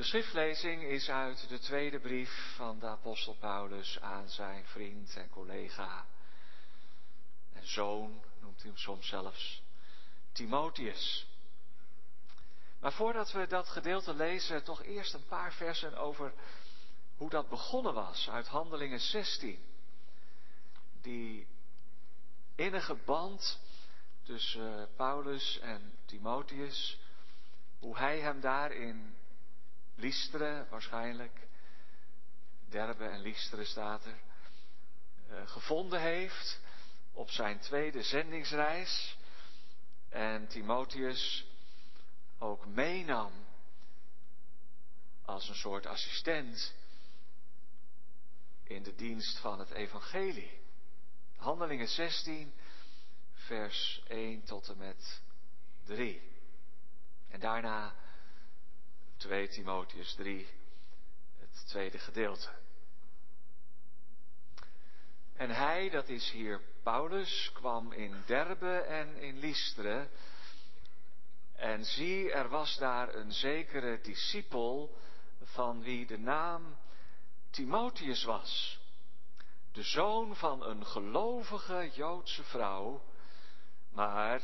De schriftlezing is uit de tweede brief van de apostel Paulus aan zijn vriend en collega en zoon, noemt hij hem soms zelfs, Timotheus. Maar voordat we dat gedeelte lezen, toch eerst een paar versen over hoe dat begonnen was uit Handelingen 16. Die innige band tussen Paulus en Timotheus, hoe hij hem daar in Listeren waarschijnlijk, Derbe en Listeren staat er, eh, gevonden heeft op zijn tweede zendingsreis en Timotheus ook meenam als een soort assistent in de dienst van het evangelie. Handelingen 16, vers 1 tot en met 3. En daarna 2 Timotheus 3, het tweede gedeelte. En hij, dat is hier Paulus, kwam in Derbe en in Lystre. En zie, er was daar een zekere discipel van wie de naam Timotheus was. De zoon van een gelovige Joodse vrouw, maar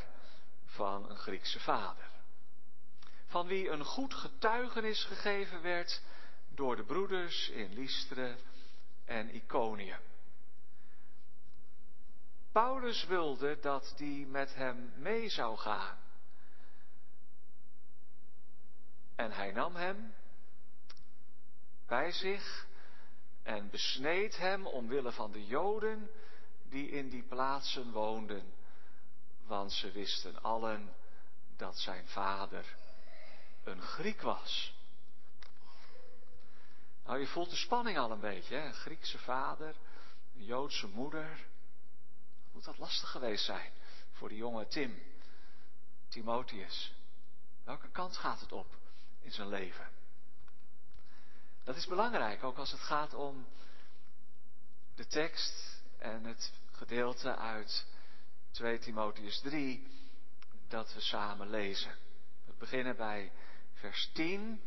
van een Griekse vader. Van wie een goed getuigenis gegeven werd door de broeders in Lystre en Iconium. Paulus wilde dat die met hem mee zou gaan. En hij nam hem bij zich en besneed hem omwille van de Joden die in die plaatsen woonden, want ze wisten allen dat zijn vader een Griek was. Nou, je voelt de spanning al een beetje, hè? Een Griekse vader, een Joodse moeder moet dat lastig geweest zijn voor die jonge Tim, Timotheus. Welke kant gaat het op in zijn leven? Dat is belangrijk, ook als het gaat om de tekst en het gedeelte uit 2 Timotheus 3 dat we samen lezen. We beginnen bij vers 10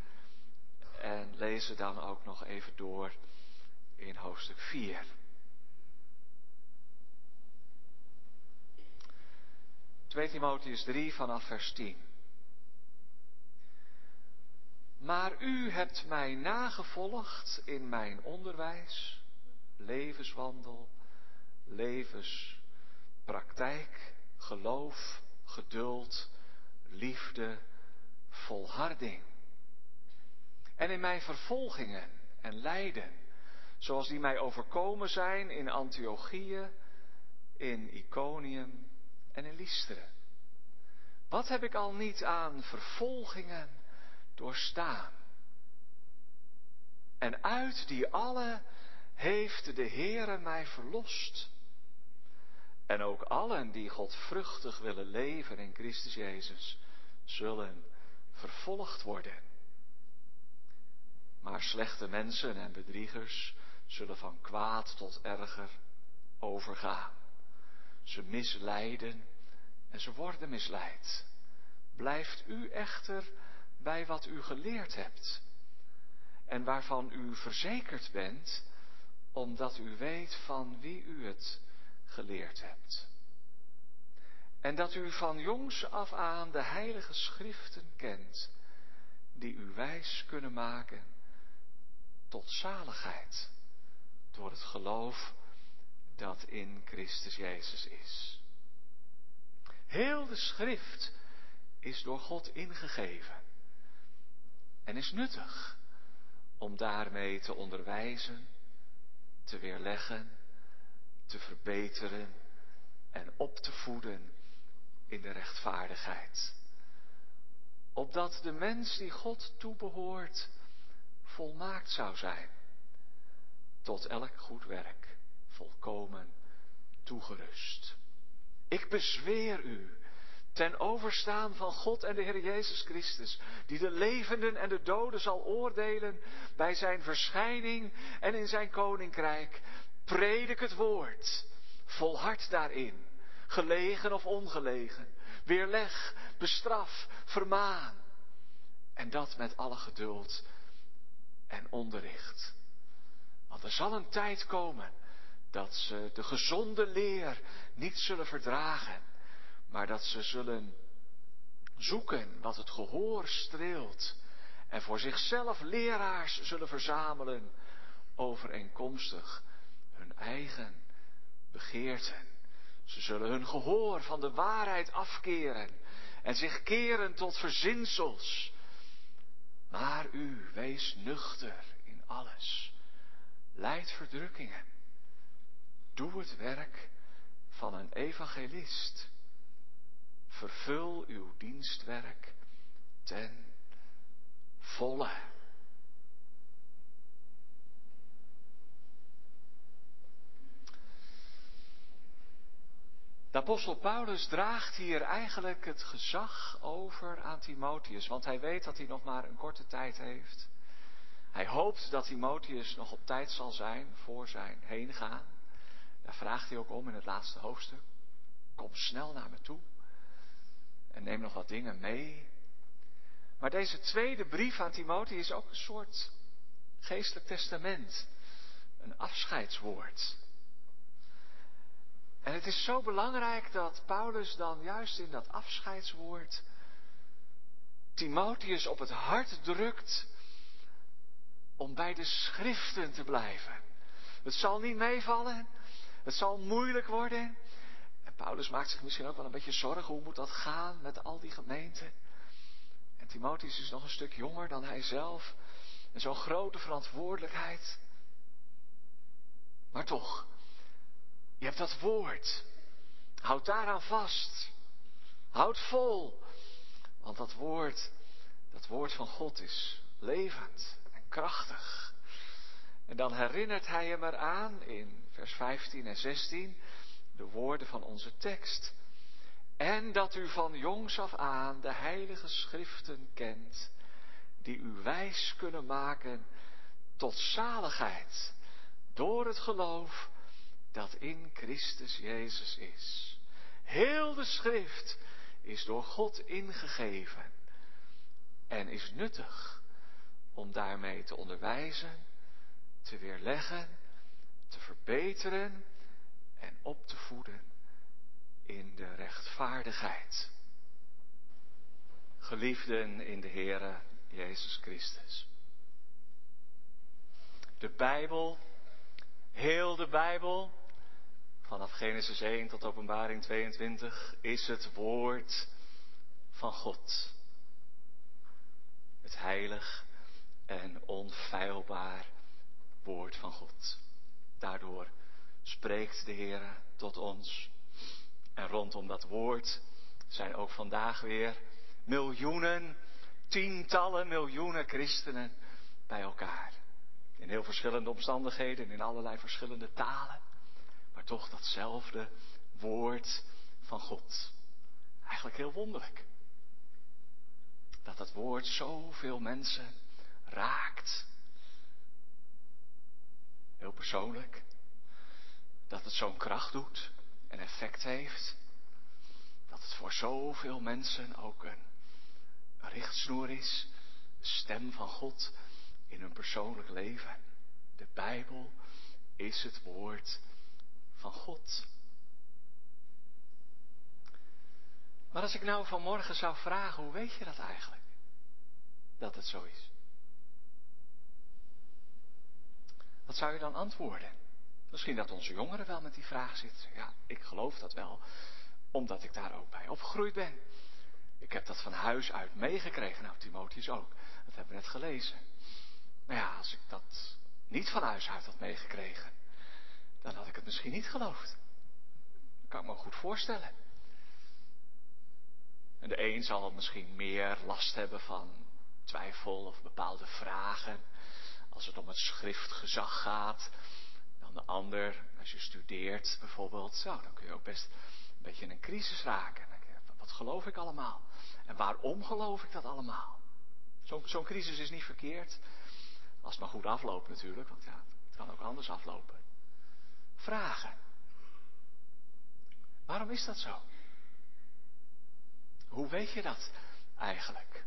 en lezen dan ook nog even door in hoofdstuk 4. 2 Timotheus 3 vanaf vers 10. Maar u hebt mij nagevolgd in mijn onderwijs, levenswandel, levenspraktijk, geloof, geduld, liefde, volharding. En in mijn vervolgingen en lijden, zoals die mij overkomen zijn in Antiochië, in Iconium en in Lystra. Wat heb ik al niet aan vervolgingen doorstaan? En uit die alle heeft de Heere mij verlost. En ook allen die godvruchtig willen leven in Christus Jezus, zullen vervolgd worden. Maar slechte mensen en bedriegers zullen van kwaad tot erger overgaan. Ze misleiden en ze worden misleid. Blijft u echter bij wat u geleerd hebt en waarvan u verzekerd bent, omdat u weet van wie u het geleerd hebt. En dat u van jongs af aan de heilige schriften kent, die u wijs kunnen maken tot zaligheid door het geloof dat in Christus Jezus is. Heel de schrift is door God ingegeven en is nuttig om daarmee te onderwijzen, te weerleggen, te verbeteren en op te voeden in de rechtvaardigheid. Opdat de mens die God toebehoort volmaakt zou zijn, tot elk goed werk volkomen toegerust. Ik bezweer u, ten overstaan van God en de Heer Jezus Christus, die de levenden en de doden zal oordelen bij zijn verschijning en in zijn koninkrijk, predik het woord, volhard daarin, gelegen of ongelegen, weerleg, bestraf, vermaan, en dat met alle geduld en onderricht. Want er zal een tijd komen dat ze de gezonde leer niet zullen verdragen, maar dat ze zullen zoeken wat het gehoor streelt en voor zichzelf leraars zullen verzamelen overeenkomstig hun eigen begeerten. Ze zullen hun gehoor van de waarheid afkeren en zich keren tot verzinsels. Maar u, wees nuchter in alles. Leid verdrukkingen. Doe het werk van een evangelist. Vervul uw dienstwerk ten volle. De apostel Paulus draagt hier eigenlijk het gezag over aan Timotheus, want hij weet dat hij nog maar een korte tijd heeft. Hij hoopt dat Timotheus nog op tijd zal zijn voor zijn heen gaan. Daar vraagt hij ook om in het laatste hoofdstuk. Kom snel naar me toe en neem nog wat dingen mee. Maar deze tweede brief aan Timotheus is ook een soort geestelijk testament, een afscheidswoord. En het is zo belangrijk dat Paulus dan juist in dat afscheidswoord Timotheus op het hart drukt om bij de schriften te blijven. Het zal niet meevallen, het zal moeilijk worden. En Paulus maakt zich misschien ook wel een beetje zorgen, hoe moet dat gaan met al die gemeenten? En Timotheus is nog een stuk jonger dan hij zelf. En zo'n grote verantwoordelijkheid. Maar toch, je hebt dat woord. Houd daaraan vast. Houd vol. Want dat woord, dat woord van God is levend en krachtig. En dan herinnert hij hem eraan in vers 15 en 16 de woorden van onze tekst. En dat u van jongs af aan de heilige schriften kent, die u wijs kunnen maken tot zaligheid door het geloof dat in Christus Jezus is. Heel de schrift is door God ingegeven en is nuttig om daarmee te onderwijzen, te weerleggen, te verbeteren en op te voeden in de rechtvaardigheid. Geliefden in de Heere Jezus Christus. De Bijbel, heel de Bijbel, vanaf Genesis 1 tot Openbaring 22, is het woord van God. Het heilig en onfeilbaar woord van God. Daardoor spreekt de Heer tot ons. En rondom dat woord zijn ook vandaag weer miljoenen, tientallen miljoenen christenen bij elkaar. In heel verschillende omstandigheden, in allerlei verschillende talen. Maar toch datzelfde woord van God. Eigenlijk heel wonderlijk. Dat dat woord zoveel mensen raakt. Heel persoonlijk. Dat het zo'n kracht doet en effect heeft. Dat het voor zoveel mensen ook een, richtsnoer is. De stem van God in hun persoonlijk leven. De Bijbel is het woord van God. Maar als ik nou vanmorgen zou vragen, hoe weet je dat eigenlijk? Dat het zo is. Wat zou je dan antwoorden? Misschien dat onze jongeren wel met die vraag zitten. Ja, ik geloof dat wel, omdat ik daar ook bij opgegroeid ben. Ik heb dat van huis uit meegekregen. Nou, Timotheus ook. Dat hebben we net gelezen. Maar ja, als ik dat niet van huis uit had meegekregen, dan had ik het misschien niet geloofd. Dat kan ik me goed voorstellen. En de een zal misschien meer last hebben van twijfel of bepaalde vragen. Als het om het schriftgezag gaat. Dan de ander, als je studeert bijvoorbeeld. Zo, dan kun je ook best een beetje in een crisis raken. Wat geloof ik allemaal? En waarom geloof ik dat allemaal? Zo'n zo crisis is niet verkeerd. Als het maar goed afloopt natuurlijk. Want ja, het kan ook anders aflopen vragen. Waarom is dat zo? Hoe weet je dat eigenlijk?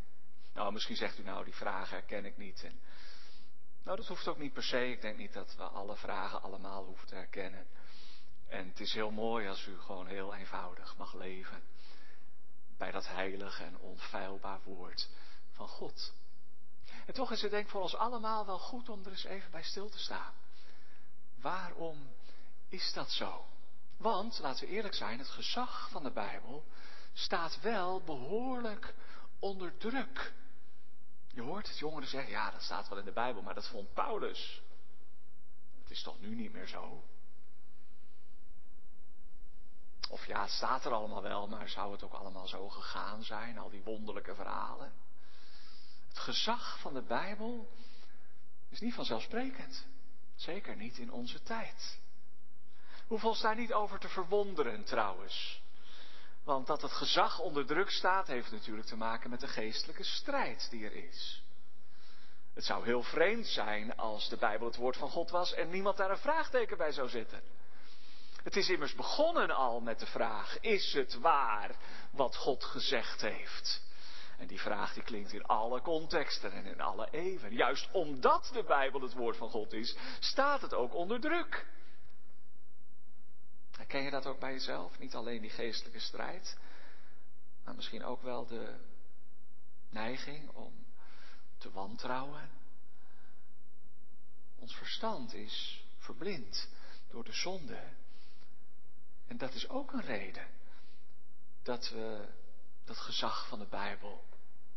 Nou, misschien zegt u nou, die vragen herken ik niet. Nou, dat hoeft ook niet per se. Ik denk niet dat we alle vragen allemaal hoeven te herkennen. En het is heel mooi als u gewoon heel eenvoudig mag leven bij dat heilige en onfeilbaar woord van God. En toch is het denk ik voor ons allemaal wel goed om er eens even bij stil te staan. Waarom is dat zo? Want, laten we eerlijk zijn, het gezag van de Bijbel staat wel behoorlijk onder druk. Je hoort het jongeren zeggen, ja, dat staat wel in de Bijbel, maar dat vond Paulus. Het is toch nu niet meer zo? Of ja, het staat er allemaal wel, maar zou het ook allemaal zo gegaan zijn, al die wonderlijke verhalen? Het gezag van de Bijbel is niet vanzelfsprekend. Zeker niet in onze tijd. Hoeveel ons daar niet over te verwonderen trouwens. Want dat het gezag onder druk staat, heeft natuurlijk te maken met de geestelijke strijd die er is. Het zou heel vreemd zijn als de Bijbel het woord van God was en niemand daar een vraagteken bij zou zetten. Het is immers begonnen al met de vraag: is het waar wat God gezegd heeft? En die vraag die klinkt in alle contexten en in alle eeuwen. Juist omdat de Bijbel het woord van God is, staat het ook onder druk. Herken je dat ook bij jezelf? Niet alleen die geestelijke strijd, maar misschien ook wel de neiging om te wantrouwen. Ons verstand is verblind door de zonde. En dat is ook een reden dat we dat gezag van de Bijbel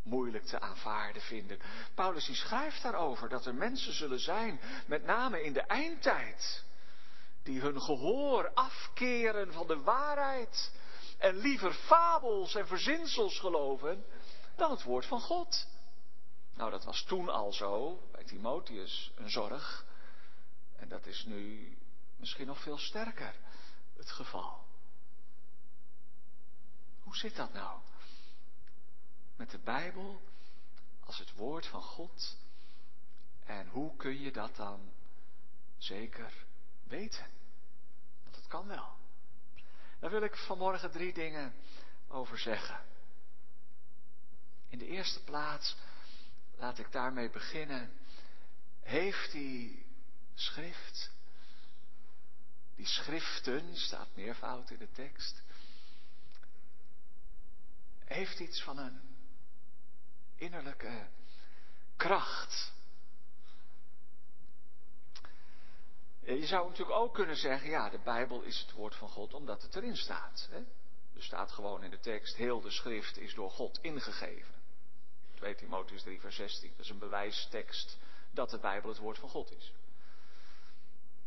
moeilijk te aanvaarden vinden. Paulus schrijft daarover dat er mensen zullen zijn, met name in de eindtijd, die hun gehoor afkeren van de waarheid en liever fabels en verzinsels geloven dan het woord van God. Nou, dat was toen al zo, bij Timotheus, een zorg. En dat is nu misschien nog veel sterker het geval. Hoe zit dat nou? Met de Bijbel als het woord van God. En hoe kun je dat dan zeker weten? Want het kan wel. Daar wil ik vanmorgen drie dingen over zeggen. In de eerste plaats, laat ik daarmee beginnen, heeft die schrift die schriften, staat meervoud in de tekst, heeft iets van een innerlijke kracht. Je zou natuurlijk ook kunnen zeggen, ja, de Bijbel is het woord van God omdat het erin staat. Hè? Er staat gewoon in de tekst, heel de schrift is door God ingegeven. 2 Timotheus 3 vers 16, dat is een bewijstekst dat de Bijbel het woord van God is.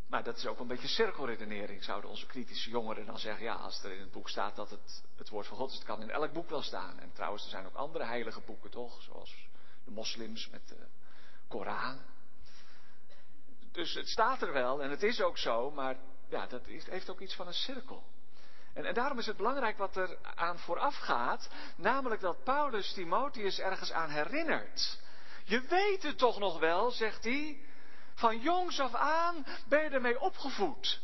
Maar dat is ook een beetje cirkelredenering, zouden onze kritische jongeren dan zeggen. Ja, als er in het boek staat dat het het woord van God is, het kan in elk boek wel staan. En trouwens, er zijn ook andere heilige boeken, toch? Zoals de moslims met de Koran. Dus het staat er wel en het is ook zo, maar ja, dat heeft ook iets van een cirkel. En, en daarom is het belangrijk wat er aan vooraf gaat, namelijk dat Paulus Timotheus ergens aan herinnert. Je weet het toch nog wel, zegt hij, van jongs af aan ben je ermee opgevoed.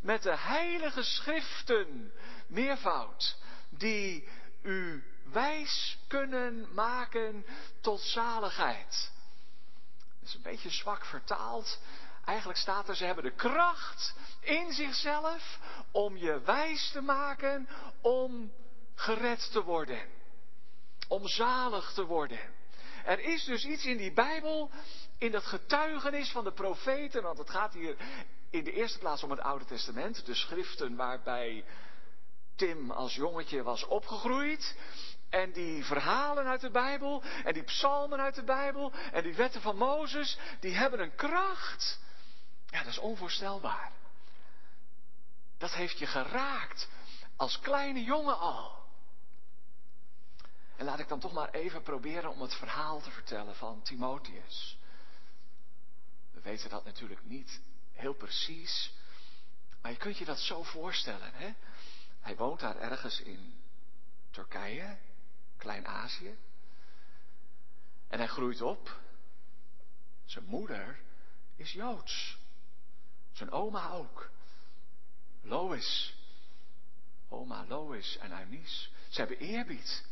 Met de heilige schriften, meervoud, die u wijs kunnen maken tot zaligheid. Dat is een beetje zwak vertaald. Eigenlijk staat er, ze hebben de kracht in zichzelf om je wijs te maken om gered te worden. Om zalig te worden. Er is dus iets in die Bijbel in dat getuigenis van de profeten, want het gaat hier in de eerste plaats om het Oude Testament, de schriften waarbij Tim als jongetje was opgegroeid. En die verhalen uit de Bijbel, en die psalmen uit de Bijbel, en die wetten van Mozes, die hebben een kracht. Ja, dat is onvoorstelbaar. Dat heeft je geraakt als kleine jongen al. En laat ik dan toch maar even proberen om het verhaal te vertellen van Timotheus. We weten dat natuurlijk niet heel precies. Maar je kunt je dat zo voorstellen. Hè? Hij woont daar ergens in Turkije, Klein-Azië. En hij groeit op. Zijn moeder is Joods. Zijn oma ook. Lois. Oma Lois en Eunice. Ze hebben eerbied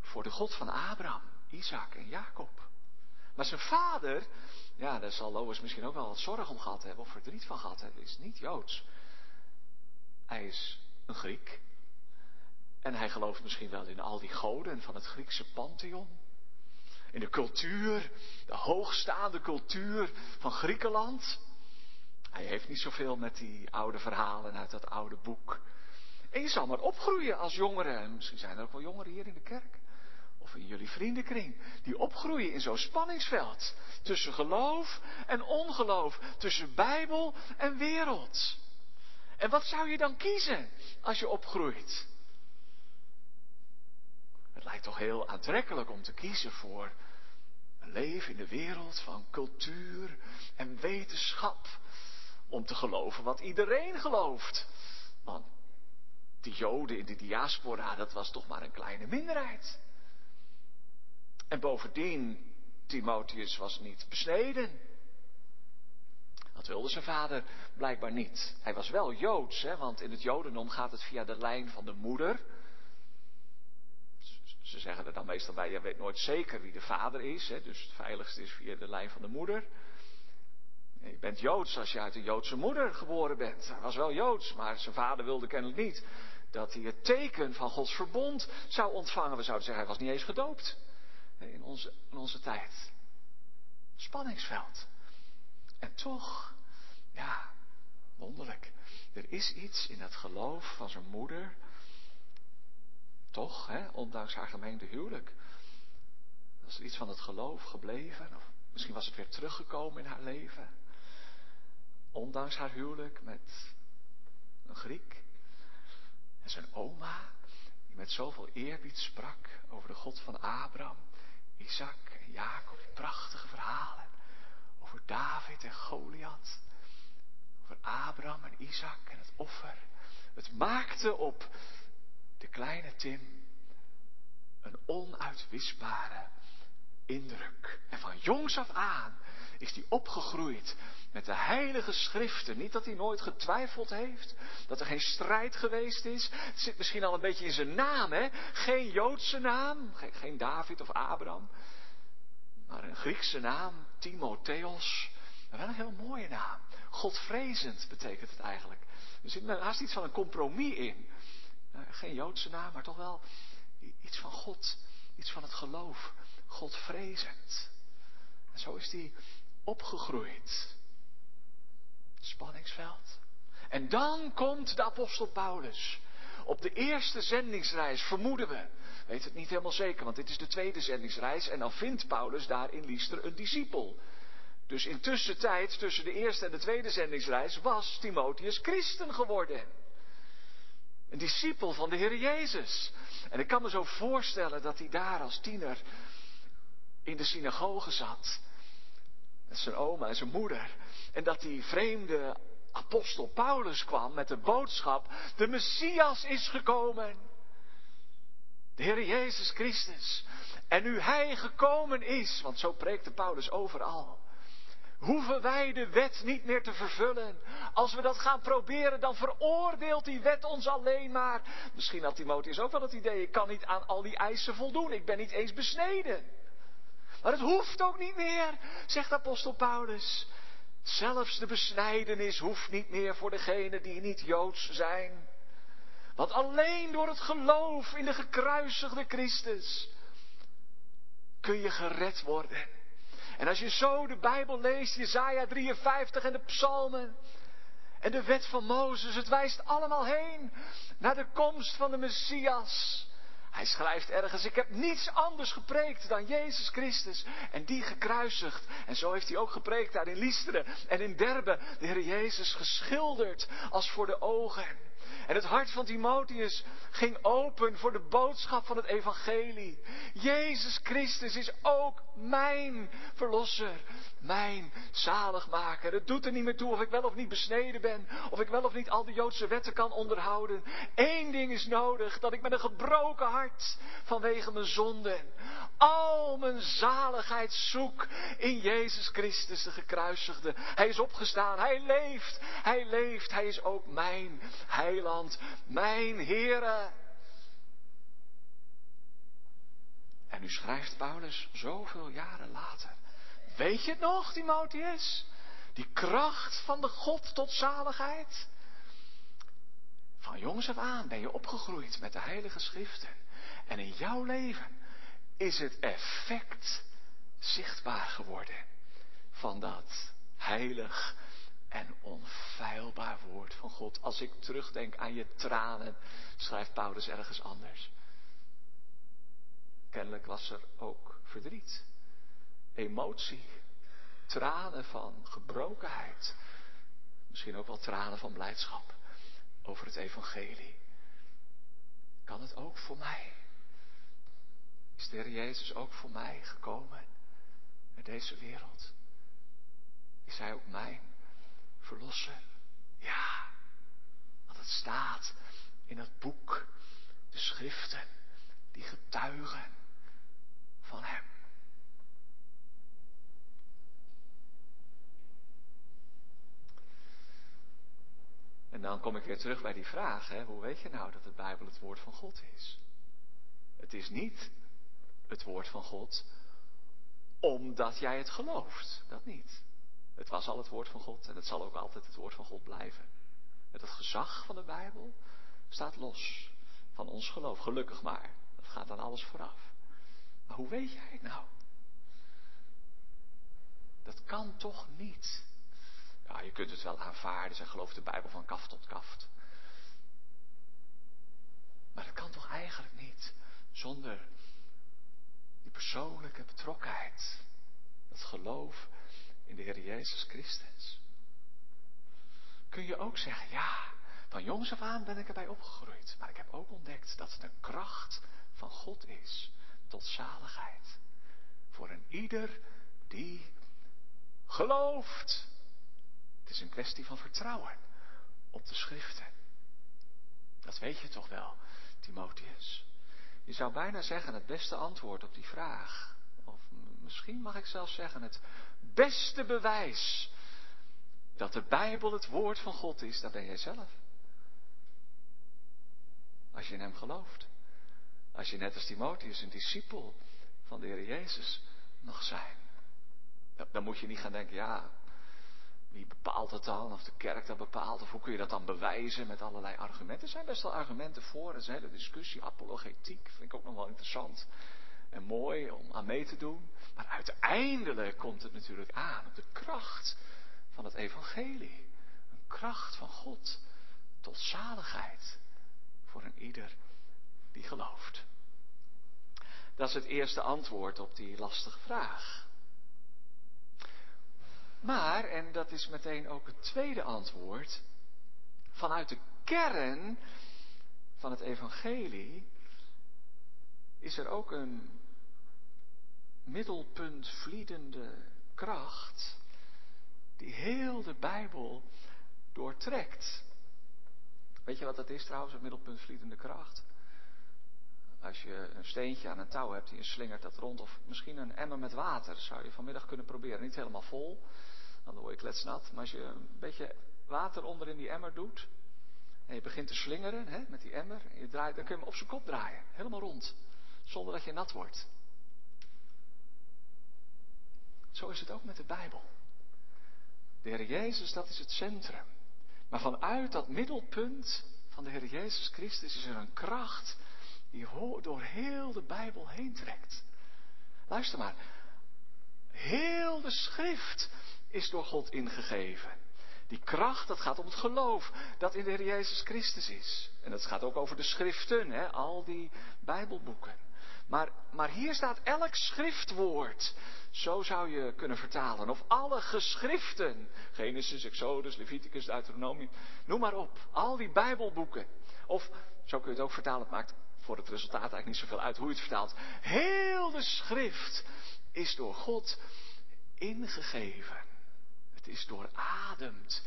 voor de God van Abraham, Isaac en Jacob. Maar zijn vader ja, daar zal Lois misschien ook wel wat zorg om gehad hebben of verdriet van gehad hebben, is niet Joods. Hij is een Griek. En hij gelooft misschien wel in al die goden van het Griekse pantheon. In de cultuur, de hoogstaande cultuur van Griekenland. Hij heeft niet zoveel met die oude verhalen uit dat oude boek. En je zal maar opgroeien als jongere. En misschien zijn er ook wel jongeren hier in de kerk. Of in jullie vriendenkring. Die opgroeien in zo'n spanningsveld. Tussen geloof en ongeloof. Tussen Bijbel en wereld. En wat zou je dan kiezen als je opgroeit? Het lijkt toch heel aantrekkelijk om te kiezen voor een leven in de wereld van cultuur en wetenschap. Om te geloven wat iedereen gelooft. Want de Joden in de diaspora, dat was toch maar een kleine minderheid. En bovendien, Timotheus was niet besneden. Dat wilde zijn vader blijkbaar niet. Hij was wel Joods, hè, want in het Jodendom gaat het via de lijn van de moeder. Ze zeggen er dan meestal bij, je weet nooit zeker wie de vader is, hè, dus het veiligste is via de lijn van de moeder. Je bent Joods als je uit een Joodse moeder geboren bent. Hij was wel Joods, maar zijn vader wilde kennelijk niet dat hij het teken van Gods verbond zou ontvangen. We zouden zeggen, hij was niet eens gedoopt in onze, in onze tijd. Spanningsveld. En toch, ja, wonderlijk. Er is iets in het geloof van zijn moeder. Toch, hè, ondanks haar gemeente huwelijk. Was er iets van het geloof gebleven? Of misschien was het weer teruggekomen in haar leven. Ondanks haar huwelijk met een Griek. En zijn oma, die met zoveel eerbied sprak over de God van Abraham, Isaac en Jacob, die prachtige verhalen over David en Goliath, over Abraham en Isaac en het offer. Het maakte op de kleine Tim een onuitwisbare indruk. En van jongs af aan is hij opgegroeid met de heilige schriften. Niet dat hij nooit getwijfeld heeft, dat er geen strijd geweest is. Het zit misschien al een beetje in zijn naam, hè? Geen Joodse naam, geen David of Abraham, maar een Griekse naam, Timotheos. Wel een heel mooie naam. Godvrezend betekent het eigenlijk. Er zit haast iets van een compromis in. Eh, geen Joodse naam, maar toch wel iets van God, iets van het geloof. Godvrezend. En zo is hij opgegroeid. Spanningsveld. En dan komt de apostel Paulus. Op de eerste zendingsreis, vermoeden we. Weet het niet helemaal zeker, want dit is de tweede zendingsreis. En dan vindt Paulus daar in Liester een discipel. Dus in tussentijd, tussen de eerste en de tweede zendingsreis, was Timotheus christen geworden. Een discipel van de Heer Jezus. En ik kan me zo voorstellen dat hij daar als tiener in de synagoge zat. Met zijn oma en zijn moeder. En dat die vreemde apostel Paulus kwam met de boodschap: de Messias is gekomen. De Heer Jezus Christus. En nu Hij gekomen is, want zo preekte Paulus overal, hoeven wij de wet niet meer te vervullen. Als we dat gaan proberen, dan veroordeelt die wet ons alleen maar. Misschien had Timotheus ook wel het idee, ik kan niet aan al die eisen voldoen, ik ben niet eens besneden. Maar het hoeft ook niet meer, zegt apostel Paulus. Zelfs de besnijdenis hoeft niet meer voor degenen die niet Joods zijn. Want alleen door het geloof in de gekruisigde Christus kun je gered worden. En als je zo de Bijbel leest, Jezaja 53 en de psalmen en de wet van Mozes, het wijst allemaal heen naar de komst van de Messias. Hij schrijft ergens, ik heb niets anders gepreekt dan Jezus Christus en die gekruisigd. En zo heeft hij ook gepreekt daar in Listeren en in Derbe, de Heer Jezus geschilderd als voor de ogen. En het hart van Timotheus ging open voor de boodschap van het evangelie. Jezus Christus is ook mijn verlosser, mijn zaligmaker. Het doet er niet meer toe of ik wel of niet besneden ben, of ik wel of niet al de Joodse wetten kan onderhouden. Eén ding is nodig, dat ik met een gebroken hart vanwege mijn zonden al mijn zaligheid zoek in Jezus Christus, de gekruisigde. Hij is opgestaan, hij leeft, hij leeft, hij is ook mijn heiland, mijn Heere. En nu schrijft Paulus zoveel jaren later weet je het nog, Timotheus? Die kracht van de God tot zaligheid. Van jongs af aan ben je opgegroeid met de Heilige Schriften. En in jouw leven is het effect zichtbaar geworden van dat heilig en onfeilbaar woord van God. Als ik terugdenk aan je tranen, schrijft Paulus ergens anders. Kennelijk was er ook verdriet, emotie, tranen van gebrokenheid. Misschien ook wel tranen van blijdschap over het evangelie. Kan het ook voor mij? Is de Heer Jezus ook voor mij gekomen naar deze wereld? Is Hij ook mijn verlosser? Ja, want het staat in het boek, de schriften, die getuigen van Hem. En dan kom ik weer terug bij die vraag, hè, hoe weet je nou dat de Bijbel het woord van God is? Het is niet het woord van God omdat jij het gelooft. Dat niet. Het was al het woord van God en het zal ook altijd het woord van God blijven. Het gezag van de Bijbel staat los van ons geloof. Gelukkig maar. Dat gaat dan alles vooraf. Maar hoe weet jij het nou? Dat kan toch niet. Je kunt het wel aanvaarden. Zij gelooft de Bijbel van kaft tot kaft. Maar dat kan toch eigenlijk niet zonder die persoonlijke betrokkenheid. Dat geloof in de Heer Jezus Christus. Kun je ook zeggen, ja, van jongs af aan ben ik erbij opgegroeid. Maar ik heb ook ontdekt dat het een kracht van God is tot zaligheid. Voor een ieder die gelooft. Het is een kwestie van vertrouwen op de schriften. Dat weet je toch wel, Timotheus. Je zou bijna zeggen het beste antwoord op die vraag. Of misschien mag ik zelfs zeggen het beste bewijs dat de Bijbel het woord van God is, dat ben jij zelf. Als je in hem gelooft. Als je net als Timotheus een discipel van de Heer Jezus mag zijn. Dan moet je niet gaan denken, ja, wie bepaalt het dan? Of de kerk dat bepaalt? Of hoe kun je dat dan bewijzen met allerlei argumenten? Er zijn best wel argumenten voor. Er is een hele discussie. Apologetiek vind ik ook nog wel interessant. En mooi om aan mee te doen. Maar uiteindelijk komt het natuurlijk aan op de kracht van het evangelie. Een kracht van God tot zaligheid voor een ieder die gelooft. Dat is het eerste antwoord op die lastige vraag. Maar, en dat is meteen ook het tweede antwoord, vanuit de kern van het evangelie is er ook een middelpuntvliedende kracht die heel de Bijbel doortrekt. Weet je wat dat is trouwens, een middelpuntvliedende kracht? Als je een steentje aan een touw hebt en je slingert dat rond, of misschien een emmer met water, zou je vanmiddag kunnen proberen. Niet helemaal vol, dan word je kletsnat. Maar als je een beetje water onder in die emmer doet, en je begint te slingeren hè, met die emmer, en je draait, dan kun je hem op zijn kop draaien, helemaal rond, zonder dat je nat wordt. Zo is het ook met de Bijbel. De Heer Jezus, dat is het centrum. Maar vanuit dat middelpunt van de Heer Jezus Christus is er een kracht die door heel de Bijbel heen trekt. Luister maar. Heel de schrift is door God ingegeven. Die kracht, dat gaat om het geloof dat in de Heer Jezus Christus is. En dat gaat ook over de schriften, hè, al die Bijbelboeken. Maar, maar hier staat elk schriftwoord. Zo zou je kunnen vertalen. Of alle geschriften. Genesis, Exodus, Leviticus, Deuteronomium. Noem maar op. Al die Bijbelboeken. Of, zo kun je het ook vertalen. Het maakt voor het resultaat eigenlijk niet zoveel uit hoe je het vertaalt. Heel de schrift is door God ingegeven. Het is doorademd.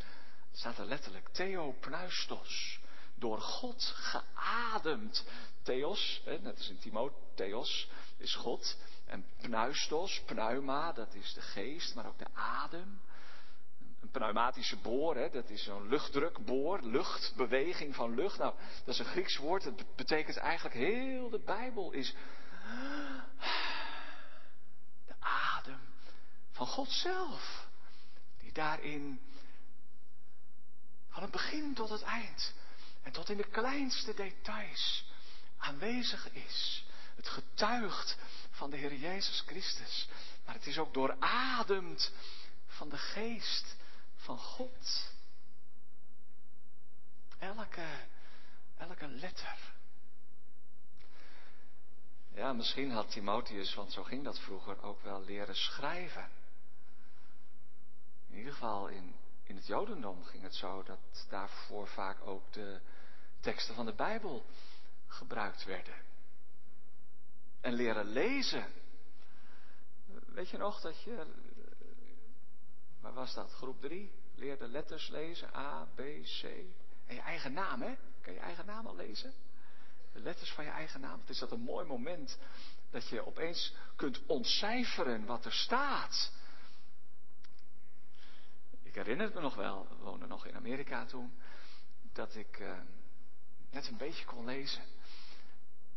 Het staat er letterlijk. Theopneustos. Door God geademd. Theos, hè, net als in Timotheos, is God. En pneustos, pneuma, dat is de geest, maar ook de adem. Een pneumatische boor, dat is zo'n luchtdrukboor, luchtbeweging van lucht. Nou, dat is een Grieks woord, dat betekent eigenlijk heel de Bijbel is de adem van God zelf. Daarin van het begin tot het eind en tot in de kleinste details aanwezig is. Het getuigt van de Heer Jezus Christus. Maar het is ook doorademd van de geest van God. Elke, elke letter. Ja, misschien had Timotheus, want zo ging dat vroeger, ook wel leren schrijven. In ieder geval in, in het Jodendom ging het zo dat daarvoor vaak ook de teksten van de Bijbel gebruikt werden. En leren lezen. Weet je nog dat je, waar was dat? Groep 3? Leerde letters lezen, A, B, C. En je eigen naam, hè? Kan je eigen naam al lezen? De letters van je eigen naam. Het is dat een mooi moment dat je opeens kunt ontcijferen wat er staat. Ik herinner het me nog wel, we woonden nog in Amerika toen, dat ik eh, net een beetje kon lezen.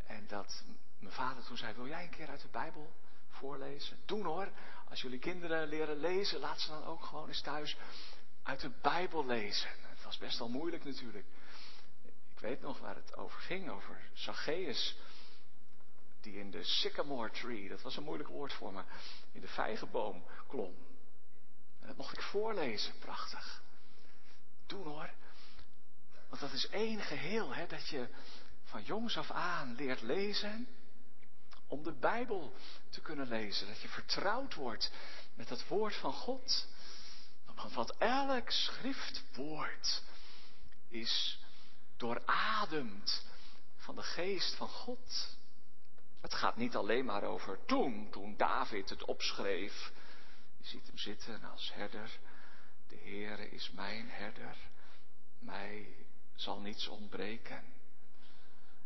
En dat mijn vader toen zei, wil jij een keer uit de Bijbel voorlezen? Doen hoor, als jullie kinderen leren lezen, laat ze dan ook gewoon eens thuis uit de Bijbel lezen. Het was best wel moeilijk natuurlijk. Ik weet nog waar het over ging, over Zacchaeus. Die in de sycamore tree, dat was een moeilijk woord voor me, in de vijgenboom klom. Dat mocht ik voorlezen, prachtig. Doen hoor. Want dat is één geheel, hè, dat je van jongs af aan leert lezen om de Bijbel te kunnen lezen. Dat je vertrouwd wordt met het woord van God. Want elk schriftwoord is doorademd van de geest van God. Het gaat niet alleen maar over toen, toen David het opschreef. Je ziet hem zitten als herder. De Heere is mijn herder. Mij zal niets ontbreken.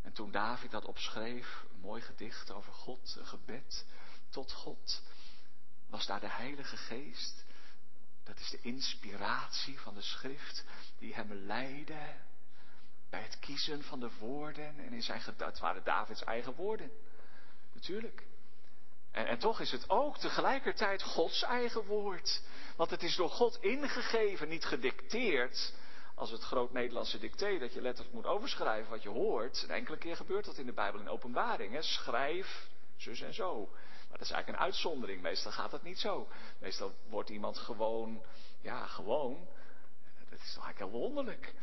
En toen David dat opschreef, een mooi gedicht over God, een gebed tot God, was daar de Heilige Geest. Dat is de inspiratie van de schrift die hem leidde bij het kiezen van de woorden. En in zijn dat waren Davids eigen woorden. Natuurlijk. En, toch is het ook tegelijkertijd Gods eigen woord. Want het is door God ingegeven, niet gedicteerd als het groot Nederlandse dicté, dat je letterlijk moet overschrijven wat je hoort. Een enkele keer gebeurt dat in de Bijbel in openbaring. Hè? Schrijf, zus en zo. Maar dat is eigenlijk een uitzondering. Meestal gaat dat niet zo. Meestal wordt iemand gewoon, ja, gewoon. Dat is toch eigenlijk heel wonderlijk.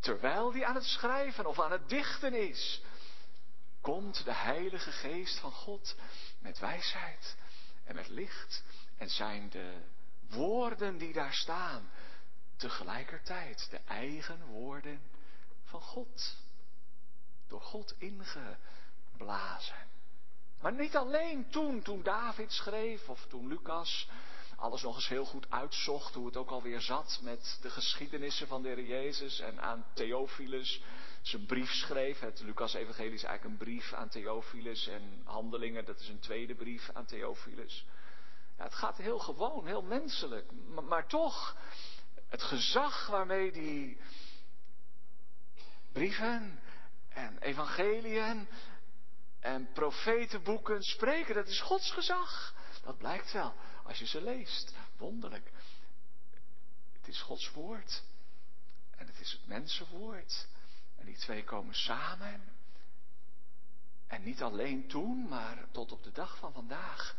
Terwijl die aan het schrijven of aan het dichten is, komt de Heilige Geest van God met wijsheid en met licht. En zijn de woorden die daar staan, tegelijkertijd de eigen woorden van God. Door God ingeblazen. Maar niet alleen toen, toen David schreef of toen Lucas alles nog eens heel goed uitzocht, hoe het ook alweer zat met de geschiedenissen van de Heer Jezus en aan Theophilus zijn brief schreef. Het Lucas-evangelie is eigenlijk een brief aan Theophilus en Handelingen, dat is een tweede brief aan Theophilus. Ja, het gaat heel gewoon, heel menselijk, maar, maar toch het gezag waarmee die brieven en evangeliën en profetenboeken spreken, dat is Gods gezag. Dat blijkt wel als je ze leest. Wonderlijk. Het is Gods woord en het is het mensenwoord. En die twee komen samen. En niet alleen toen, maar tot op de dag van vandaag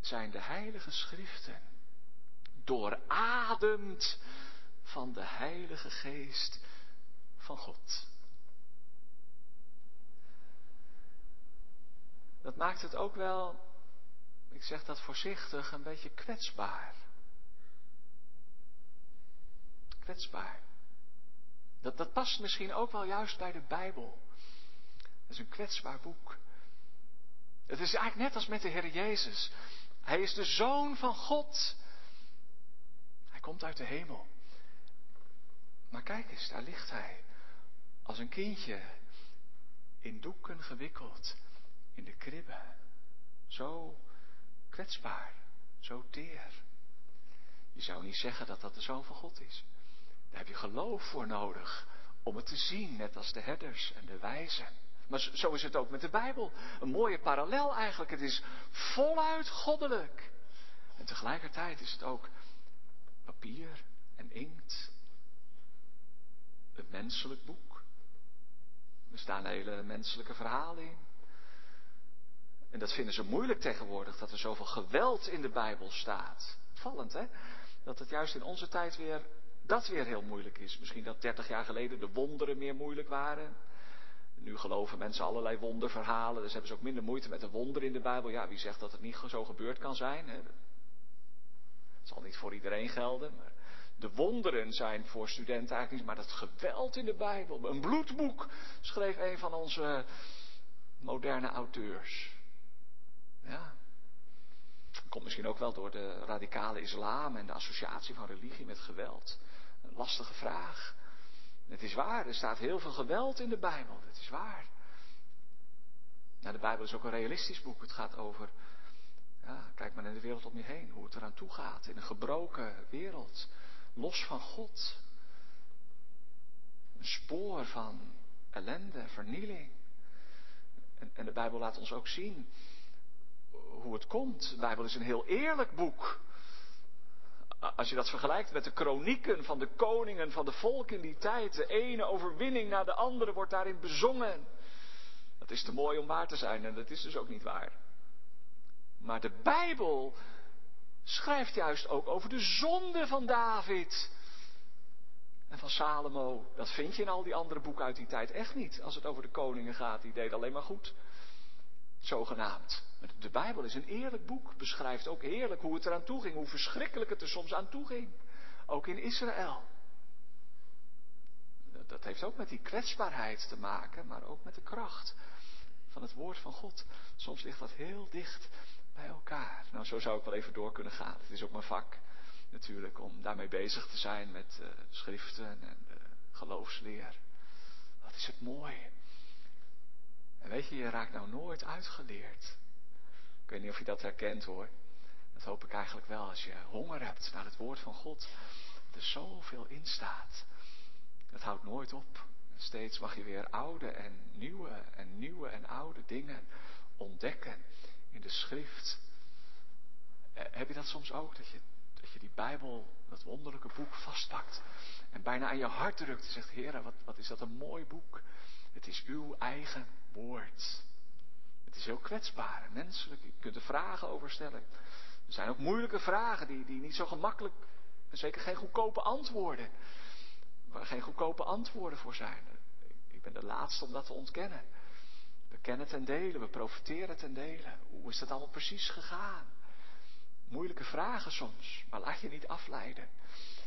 zijn de heilige schriften doorademd van de Heilige Geest van God. Dat maakt het ook wel, ik zeg dat voorzichtig, een beetje kwetsbaar. Kwetsbaar. Dat, dat past misschien ook wel juist bij de Bijbel. Dat is een kwetsbaar boek. Het is eigenlijk net als met de Heer Jezus. Hij is de zoon van God komt uit de hemel. Maar kijk eens, daar ligt hij. Als een kindje in doeken gewikkeld in de kribbe. Zo kwetsbaar, zo teer. Je zou niet zeggen dat dat de zoon van God is. Daar heb je geloof voor nodig om het te zien, net als de herders en de wijzen. Maar zo is het ook met de Bijbel. Een mooie parallel eigenlijk. Het is voluit goddelijk. En tegelijkertijd is het ook papier en inkt. Een menselijk boek. Er staan hele menselijke verhalen in. En dat vinden ze moeilijk tegenwoordig, dat er zoveel geweld in de Bijbel staat. Vallend, hè? Dat het juist in onze tijd weer, dat weer heel moeilijk is. Misschien dat 30 jaar geleden de wonderen meer moeilijk waren. Nu geloven mensen allerlei wonderverhalen, dus hebben ze ook minder moeite met de wonderen in de Bijbel. Ja, wie zegt dat het niet zo gebeurd kan zijn? Hè? Het zal niet voor iedereen gelden, maar de wonderen zijn voor studenten eigenlijk niet, maar dat geweld in de Bijbel. Een bloedboek, schreef een van onze moderne auteurs. Ja. Komt misschien ook wel door de radicale islam en de associatie van religie met geweld. Lastige vraag. Het is waar, er staat heel veel geweld in de Bijbel. Het is waar. De Bijbel is ook een realistisch boek. Het gaat over, ja, kijk maar naar de wereld om je heen, hoe het eraan toe gaat. In een gebroken wereld, los van God. Een spoor van ellende, vernieling. En, en de Bijbel laat ons ook zien hoe het komt. De Bijbel is een heel eerlijk boek. Als je dat vergelijkt met de kronieken van de koningen van de volk in die tijd, de ene overwinning na de andere wordt daarin bezongen. Dat is te mooi om waar te zijn en dat is dus ook niet waar. Maar de Bijbel schrijft juist ook over de zonde van David en van Salomo. Dat vind je in al die andere boeken uit die tijd echt niet. Als het over de koningen gaat, die deden alleen maar goed. Zogenaamd. De Bijbel is een eerlijk boek, beschrijft ook heerlijk hoe het eraan toe ging, hoe verschrikkelijk het er soms aan toe ging. Ook in Israël. Dat heeft ook met die kwetsbaarheid te maken, maar ook met de kracht van het woord van God. Soms ligt dat heel dicht bij elkaar. Nou, zo zou ik wel even door kunnen gaan. Het is ook mijn vak natuurlijk om daarmee bezig te zijn met uh, schriften en uh, geloofsleer. Wat is het mooi. En weet je, je raakt nou nooit uitgeleerd. Ik weet niet of je dat herkent hoor. Dat hoop ik eigenlijk wel. Als je honger hebt naar het woord van God. Er zoveel in staat. Dat houdt nooit op. Steeds mag je weer oude en nieuwe en nieuwe en oude dingen ontdekken in de schrift. Eh, heb je dat soms ook? Dat je, dat je die Bijbel, dat wonderlijke boek vastpakt. En bijna aan je hart drukt en zegt, Heer, wat, wat is dat een mooi boek. Het is uw eigen woord. Is heel kwetsbaar en menselijk. Je kunt er vragen over stellen. Er zijn ook moeilijke vragen die, die niet zo gemakkelijk, en zeker geen goedkope antwoorden, waar geen goedkope antwoorden voor zijn. Ik ben de laatste om dat te ontkennen. We kennen ten dele, we profiteren ten dele. Hoe is dat allemaal precies gegaan? Moeilijke vragen soms, maar laat je niet afleiden.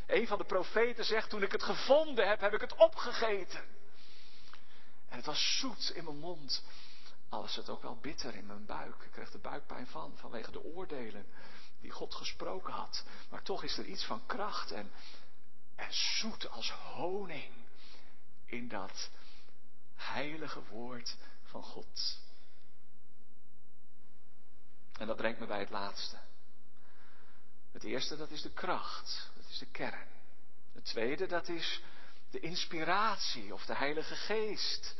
Een van de profeten zegt, toen ik het gevonden heb, heb ik het opgegeten. En het was zoet in mijn mond. Al was het ook wel bitter in mijn buik. Ik kreeg er buikpijn van, vanwege de oordelen die God gesproken had. Maar toch is er iets van kracht en, en zoet als honing in dat heilige woord van God. En dat brengt me bij het laatste. Het eerste, dat is de kracht. Dat is de kern. Het tweede, dat is de inspiratie of de Heilige Geest.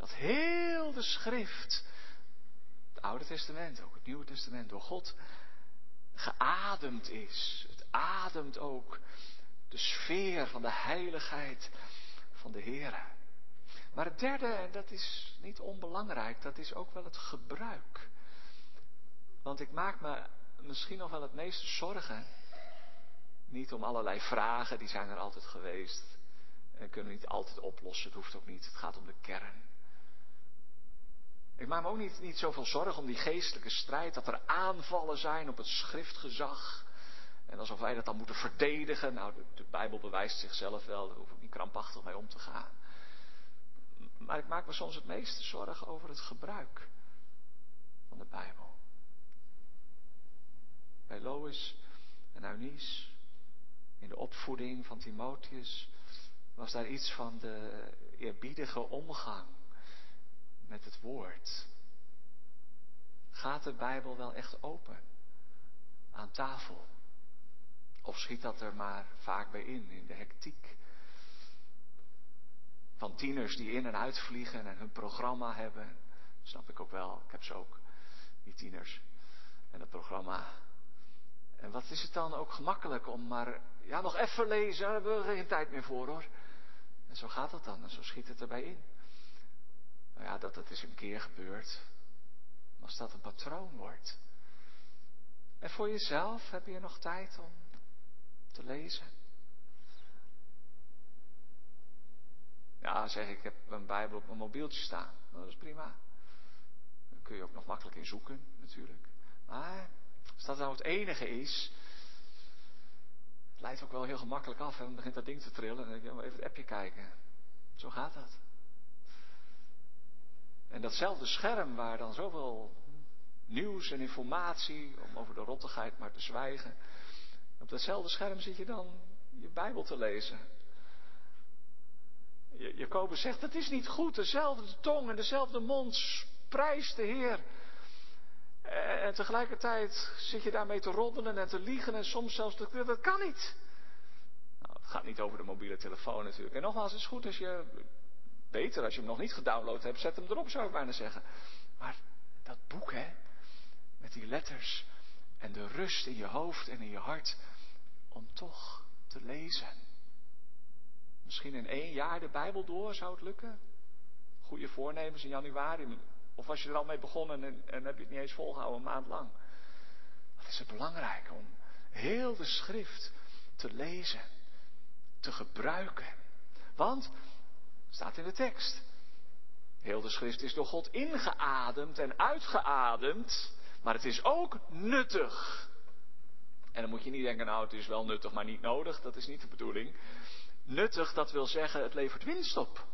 Dat heel de schrift, het Oude Testament, ook het Nieuwe Testament, door God geademd is. Het ademt ook de sfeer van de heiligheid van de Heer. Maar het derde, en dat is niet onbelangrijk, dat is ook wel het gebruik. Want ik maak me misschien nog wel het meeste zorgen. Niet om allerlei vragen, die zijn er altijd geweest. En kunnen we niet altijd oplossen, het hoeft ook niet. Het gaat om de kern. Ik maak me ook niet, niet zoveel zorgen om die geestelijke strijd, dat er aanvallen zijn op het schriftgezag. En alsof wij dat dan moeten verdedigen. Nou, de, de Bijbel bewijst zichzelf wel, daar hoef ik niet krampachtig mee om te gaan. Maar ik maak me soms het meeste zorgen over het gebruik van de Bijbel. Bij Lois en Eunice, in de opvoeding van Timotheus, was daar iets van de eerbiedige omgang met het woord. Gaat de Bijbel wel echt open aan tafel? Of schiet dat er maar vaak bij in, in de hectiek? Van tieners die in en uitvliegen en hun programma hebben. Snap ik ook wel, ik heb ze ook, die tieners. En het programma. En wat is het dan ook gemakkelijk om maar, ja, nog even lezen, daar hebben we geen tijd meer voor hoor. En zo gaat het dan en zo schiet het erbij in. Nou ja, dat het is een keer gebeurd. Als dat een patroon wordt. En voor jezelf heb je nog tijd om te lezen. Ja, zeg ik, ik heb een Bijbel op mijn mobieltje staan. Dat is prima. Daar kun je ook nog makkelijk in zoeken, natuurlijk. Maar als dat nou het enige is, het leidt ook wel heel gemakkelijk af. En dan begint dat ding te trillen. En dan denk je, even het appje kijken. Zo gaat dat. En datzelfde scherm waar dan zoveel nieuws en informatie, om over de rottigheid maar te zwijgen. Op datzelfde scherm zit je dan je Bijbel te lezen. Jacobus zegt, het is niet goed, dezelfde tong en dezelfde mond prijst de Heer. En tegelijkertijd zit je daarmee te roddelen en te liegen en soms zelfs te... Dat kan niet. Nou, het gaat niet over de mobiele telefoon natuurlijk. En nogmaals, het is goed als je... Beter als je hem nog niet gedownload hebt, zet hem erop zou ik bijna zeggen. Maar dat boek, hè. Met die letters en de rust in je hoofd en in je hart. Om toch te lezen. Misschien in één jaar de Bijbel door, zou het lukken? Goede voornemens in januari. Of was je er al mee begonnen en, en heb je het niet eens volgehouden een maand lang? Wat is het belangrijk om heel de schrift te lezen, te gebruiken. Want, staat in de tekst, heel de schrift is door God ingeademd en uitgeademd, maar het is ook nuttig. En dan moet je niet denken, nou het is wel nuttig, maar niet nodig. Dat is niet de bedoeling. Nuttig, dat wil zeggen, het levert winst op.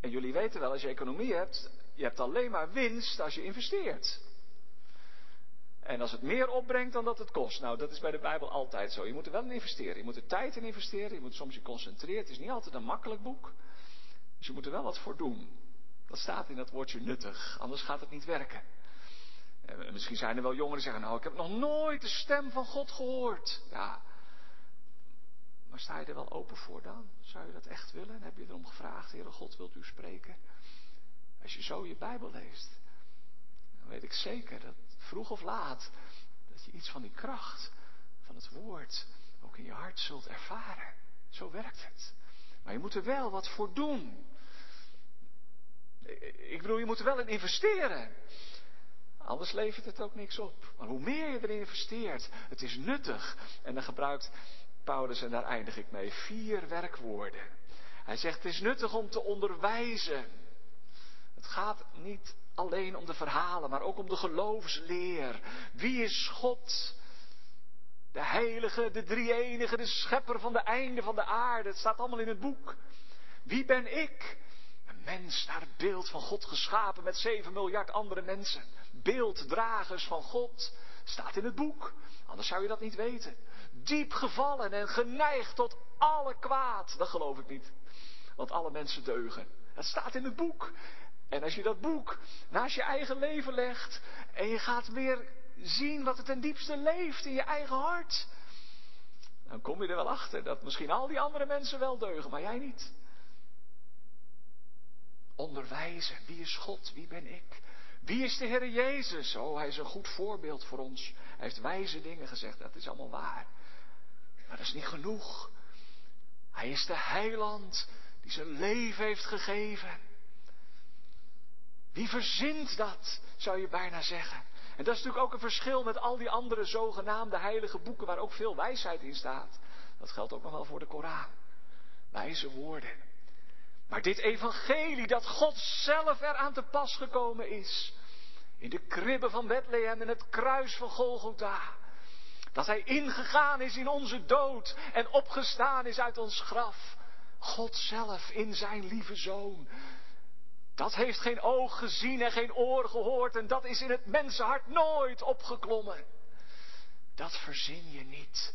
En jullie weten wel, als je economie hebt, je hebt alleen maar winst als je investeert. En als het meer opbrengt dan dat het kost. Nou, dat is bij de Bijbel altijd zo. Je moet er wel in investeren. Je moet er tijd in investeren. Je moet soms je concentreren. Het is niet altijd een makkelijk boek. Dus je moet er wel wat voor doen. Dat staat in dat woordje nuttig. Anders gaat het niet werken. En misschien zijn er wel jongeren die zeggen, nou, ik heb nog nooit de stem van God gehoord. Ja, maar sta je er wel open voor dan? Zou je dat echt willen? En heb je erom gevraagd, Heere God, wilt u spreken? Als je zo je Bijbel leest, dan weet ik zeker dat vroeg of laat, dat je iets van die kracht van het woord ook in je hart zult ervaren. Zo werkt het. Maar je moet er wel wat voor doen. Ik bedoel, je moet er wel in investeren. Anders levert het ook niks op. Maar hoe meer je erin investeert, het is nuttig. En dan gebruikt Paulus, en daar eindig ik mee, vier werkwoorden. Hij zegt, het is nuttig om te onderwijzen. Het gaat niet alleen om de verhalen, maar ook om de geloofsleer. Wie is God? De heilige, de drie-enige, de schepper van de einde van de aarde. Het staat allemaal in het boek. Wie ben ik? Een mens naar het beeld van God geschapen met zeven miljard andere mensen. Beelddragers van God. Staat in het boek. Anders zou je dat niet weten diep gevallen en geneigd tot alle kwaad. Dat geloof ik niet. Want alle mensen deugen. Dat staat in het boek. En als je dat boek naast je eigen leven legt en je gaat weer zien wat het ten diepste leeft in je eigen hart, dan kom je er wel achter dat misschien al die andere mensen wel deugen, maar jij niet. Onderwijzen, wie is God, wie ben ik? Wie is de Heer Jezus? Oh, hij is een goed voorbeeld voor ons. Hij heeft wijze dingen gezegd, dat is allemaal waar. Maar dat is niet genoeg. Hij is de heiland die zijn leven heeft gegeven. Wie verzint dat, zou je bijna zeggen. En dat is natuurlijk ook een verschil met al die andere zogenaamde heilige boeken waar ook veel wijsheid in staat. Dat geldt ook nog wel voor de Koran. Wijze woorden. Maar dit evangelie dat God zelf eraan te pas gekomen is. In de kribben van Bethlehem en het kruis van Golgotha. Dat hij ingegaan is in onze dood en opgestaan is uit ons graf. God zelf in zijn lieve zoon. Dat heeft geen oog gezien en geen oor gehoord en dat is in het mensenhart nooit opgeklommen. Dat verzin je niet.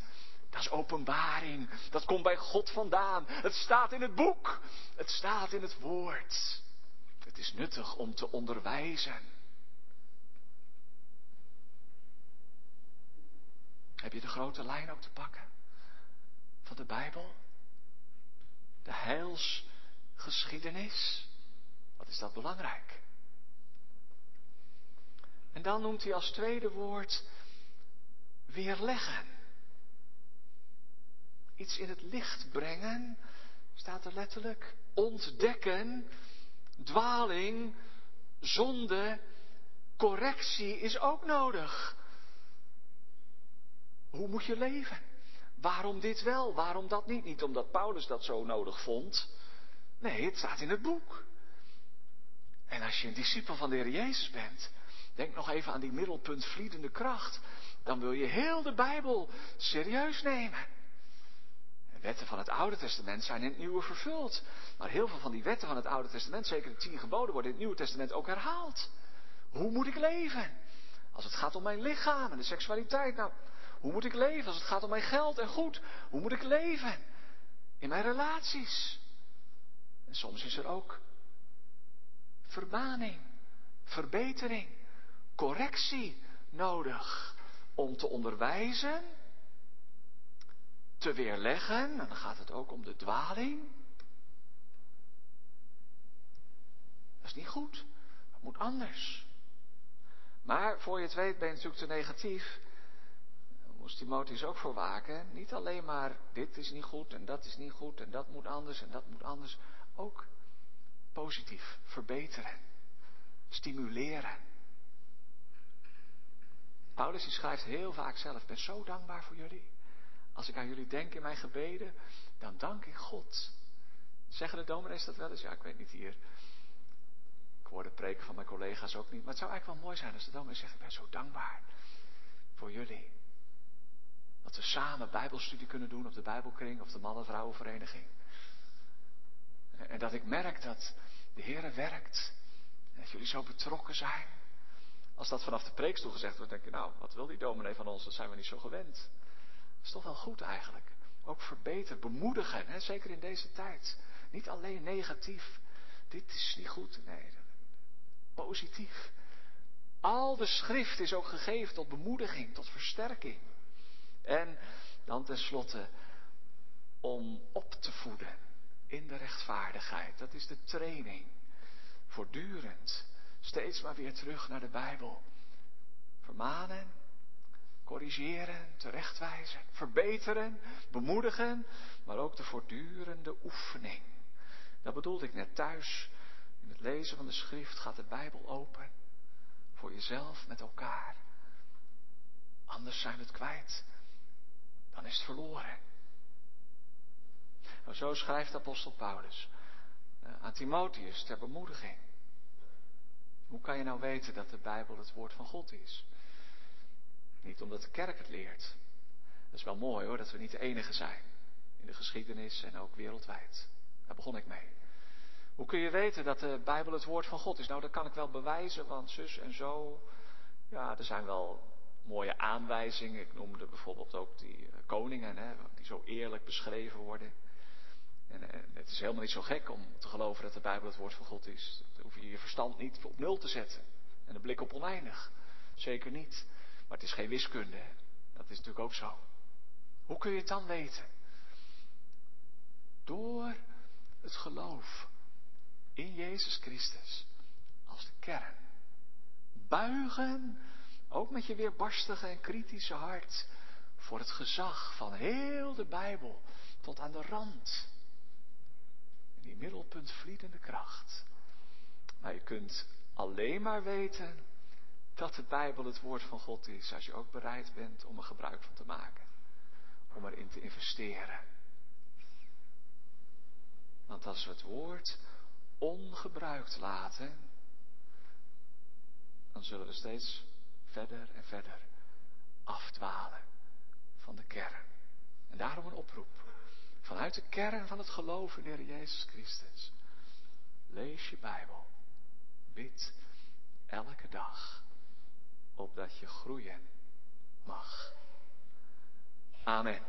Dat is openbaring. Dat komt bij God vandaan. Het staat in het boek. Het staat in het woord. Het is nuttig om te onderwijzen. Heb je de grote lijn ook te pakken van de Bijbel? De heilsgeschiedenis. Wat is dat belangrijk? En dan noemt hij als tweede woord weerleggen. Iets in het licht brengen, staat er letterlijk. Ontdekken, dwaling, zonde, correctie is ook nodig. Hoe moet je leven? Waarom dit wel, waarom dat niet? Niet omdat Paulus dat zo nodig vond. Nee, het staat in het boek. En als je een discipel van de Heer Jezus bent, denk nog even aan die middelpunt vliedende kracht. Dan wil je heel de Bijbel serieus nemen. De wetten van het Oude Testament zijn in het Nieuwe vervuld. Maar heel veel van die wetten van het Oude Testament, zeker de tien geboden, worden in het Nieuwe Testament ook herhaald. Hoe moet ik leven? Als het gaat om mijn lichaam en de seksualiteit. Nou, hoe moet ik leven als het gaat om mijn geld en goed? Hoe moet ik leven? In mijn relaties. En soms is er ook vermaning, verbetering, correctie nodig om te onderwijzen, te weerleggen, en dan gaat het ook om de dwaling. Dat is niet goed, dat moet anders. Maar voor je het weet ben je natuurlijk te negatief. Daar moest Timotheus ook voor waken. Niet alleen maar dit is niet goed en dat is niet goed en dat moet anders en dat moet anders. Ook positief, verbeteren, stimuleren. Paulus die schrijft heel vaak zelf, ik ben zo dankbaar voor jullie. Als ik aan jullie denk in mijn gebeden, dan dank ik God. Zeggen de dominees dat wel eens? Ja, ik weet niet hier. Ik hoor de preken van mijn collega's ook niet. Maar het zou eigenlijk wel mooi zijn als de dominee zegt, ik ben zo dankbaar voor jullie. Dat we samen bijbelstudie kunnen doen op de Bijbelkring of de mannen-vrouwenvereniging. En dat ik merk dat de Heer werkt. En dat jullie zo betrokken zijn. Als dat vanaf de preekstoel gezegd wordt, denk je, nou, wat wil die dominee van ons? Dat zijn we niet zo gewend. Dat is toch wel goed eigenlijk. Ook verbeteren, bemoedigen, hè? zeker in deze tijd. Niet alleen negatief. Dit is niet goed. Nee, positief. Al de schrift is ook gegeven tot bemoediging, tot versterking. En dan tenslotte om op te voeden in de rechtvaardigheid. Dat is de training. Voortdurend. Steeds maar weer terug naar de Bijbel. Vermanen, corrigeren, terechtwijzen, verbeteren, bemoedigen, maar ook de voortdurende oefening. Dat bedoelde ik net thuis. In het lezen van de schrift gaat de Bijbel open. Voor jezelf, met elkaar. Anders zijn we het kwijt. Dan is het verloren. Nou, zo schrijft apostel Paulus uh, aan Timotheus ter bemoediging. Hoe kan je nou weten dat de Bijbel het woord van God is? Niet omdat de kerk het leert. Dat is wel mooi hoor, dat we niet de enige zijn. In de geschiedenis en ook wereldwijd. Daar begon ik mee. Hoe kun je weten dat de Bijbel het woord van God is? Nou, dat kan ik wel bewijzen, want zus en zo. Ja, er zijn wel mooie aanwijzingen. Ik noemde bijvoorbeeld ook die eh, koningen, hè, die zo eerlijk beschreven worden. En, het is helemaal niet zo gek om te geloven dat de Bijbel het woord van God is. Dan hoef je je verstand niet op nul te zetten. En de blik op oneindig. Zeker niet. Maar het is geen wiskunde. Dat is natuurlijk ook zo. Hoe kun je het dan weten? Door het geloof in Jezus Christus als de kern. Buigen, ook met je weerbarstige en kritische hart, voor het gezag van heel de Bijbel tot aan de rand die middelpunt vliedende kracht. Maar je kunt alleen maar weten dat de Bijbel het woord van God is, als je ook bereid bent om er gebruik van te maken. Om erin te investeren. Want als we het woord ongebruikt laten, dan zullen we steeds verder en verder afdwalen van de kern. En daarom een oproep. Vanuit de kern van het geloof in de Heer Jezus Christus. Lees je Bijbel. Bid elke dag. Opdat je groeien mag. Amen.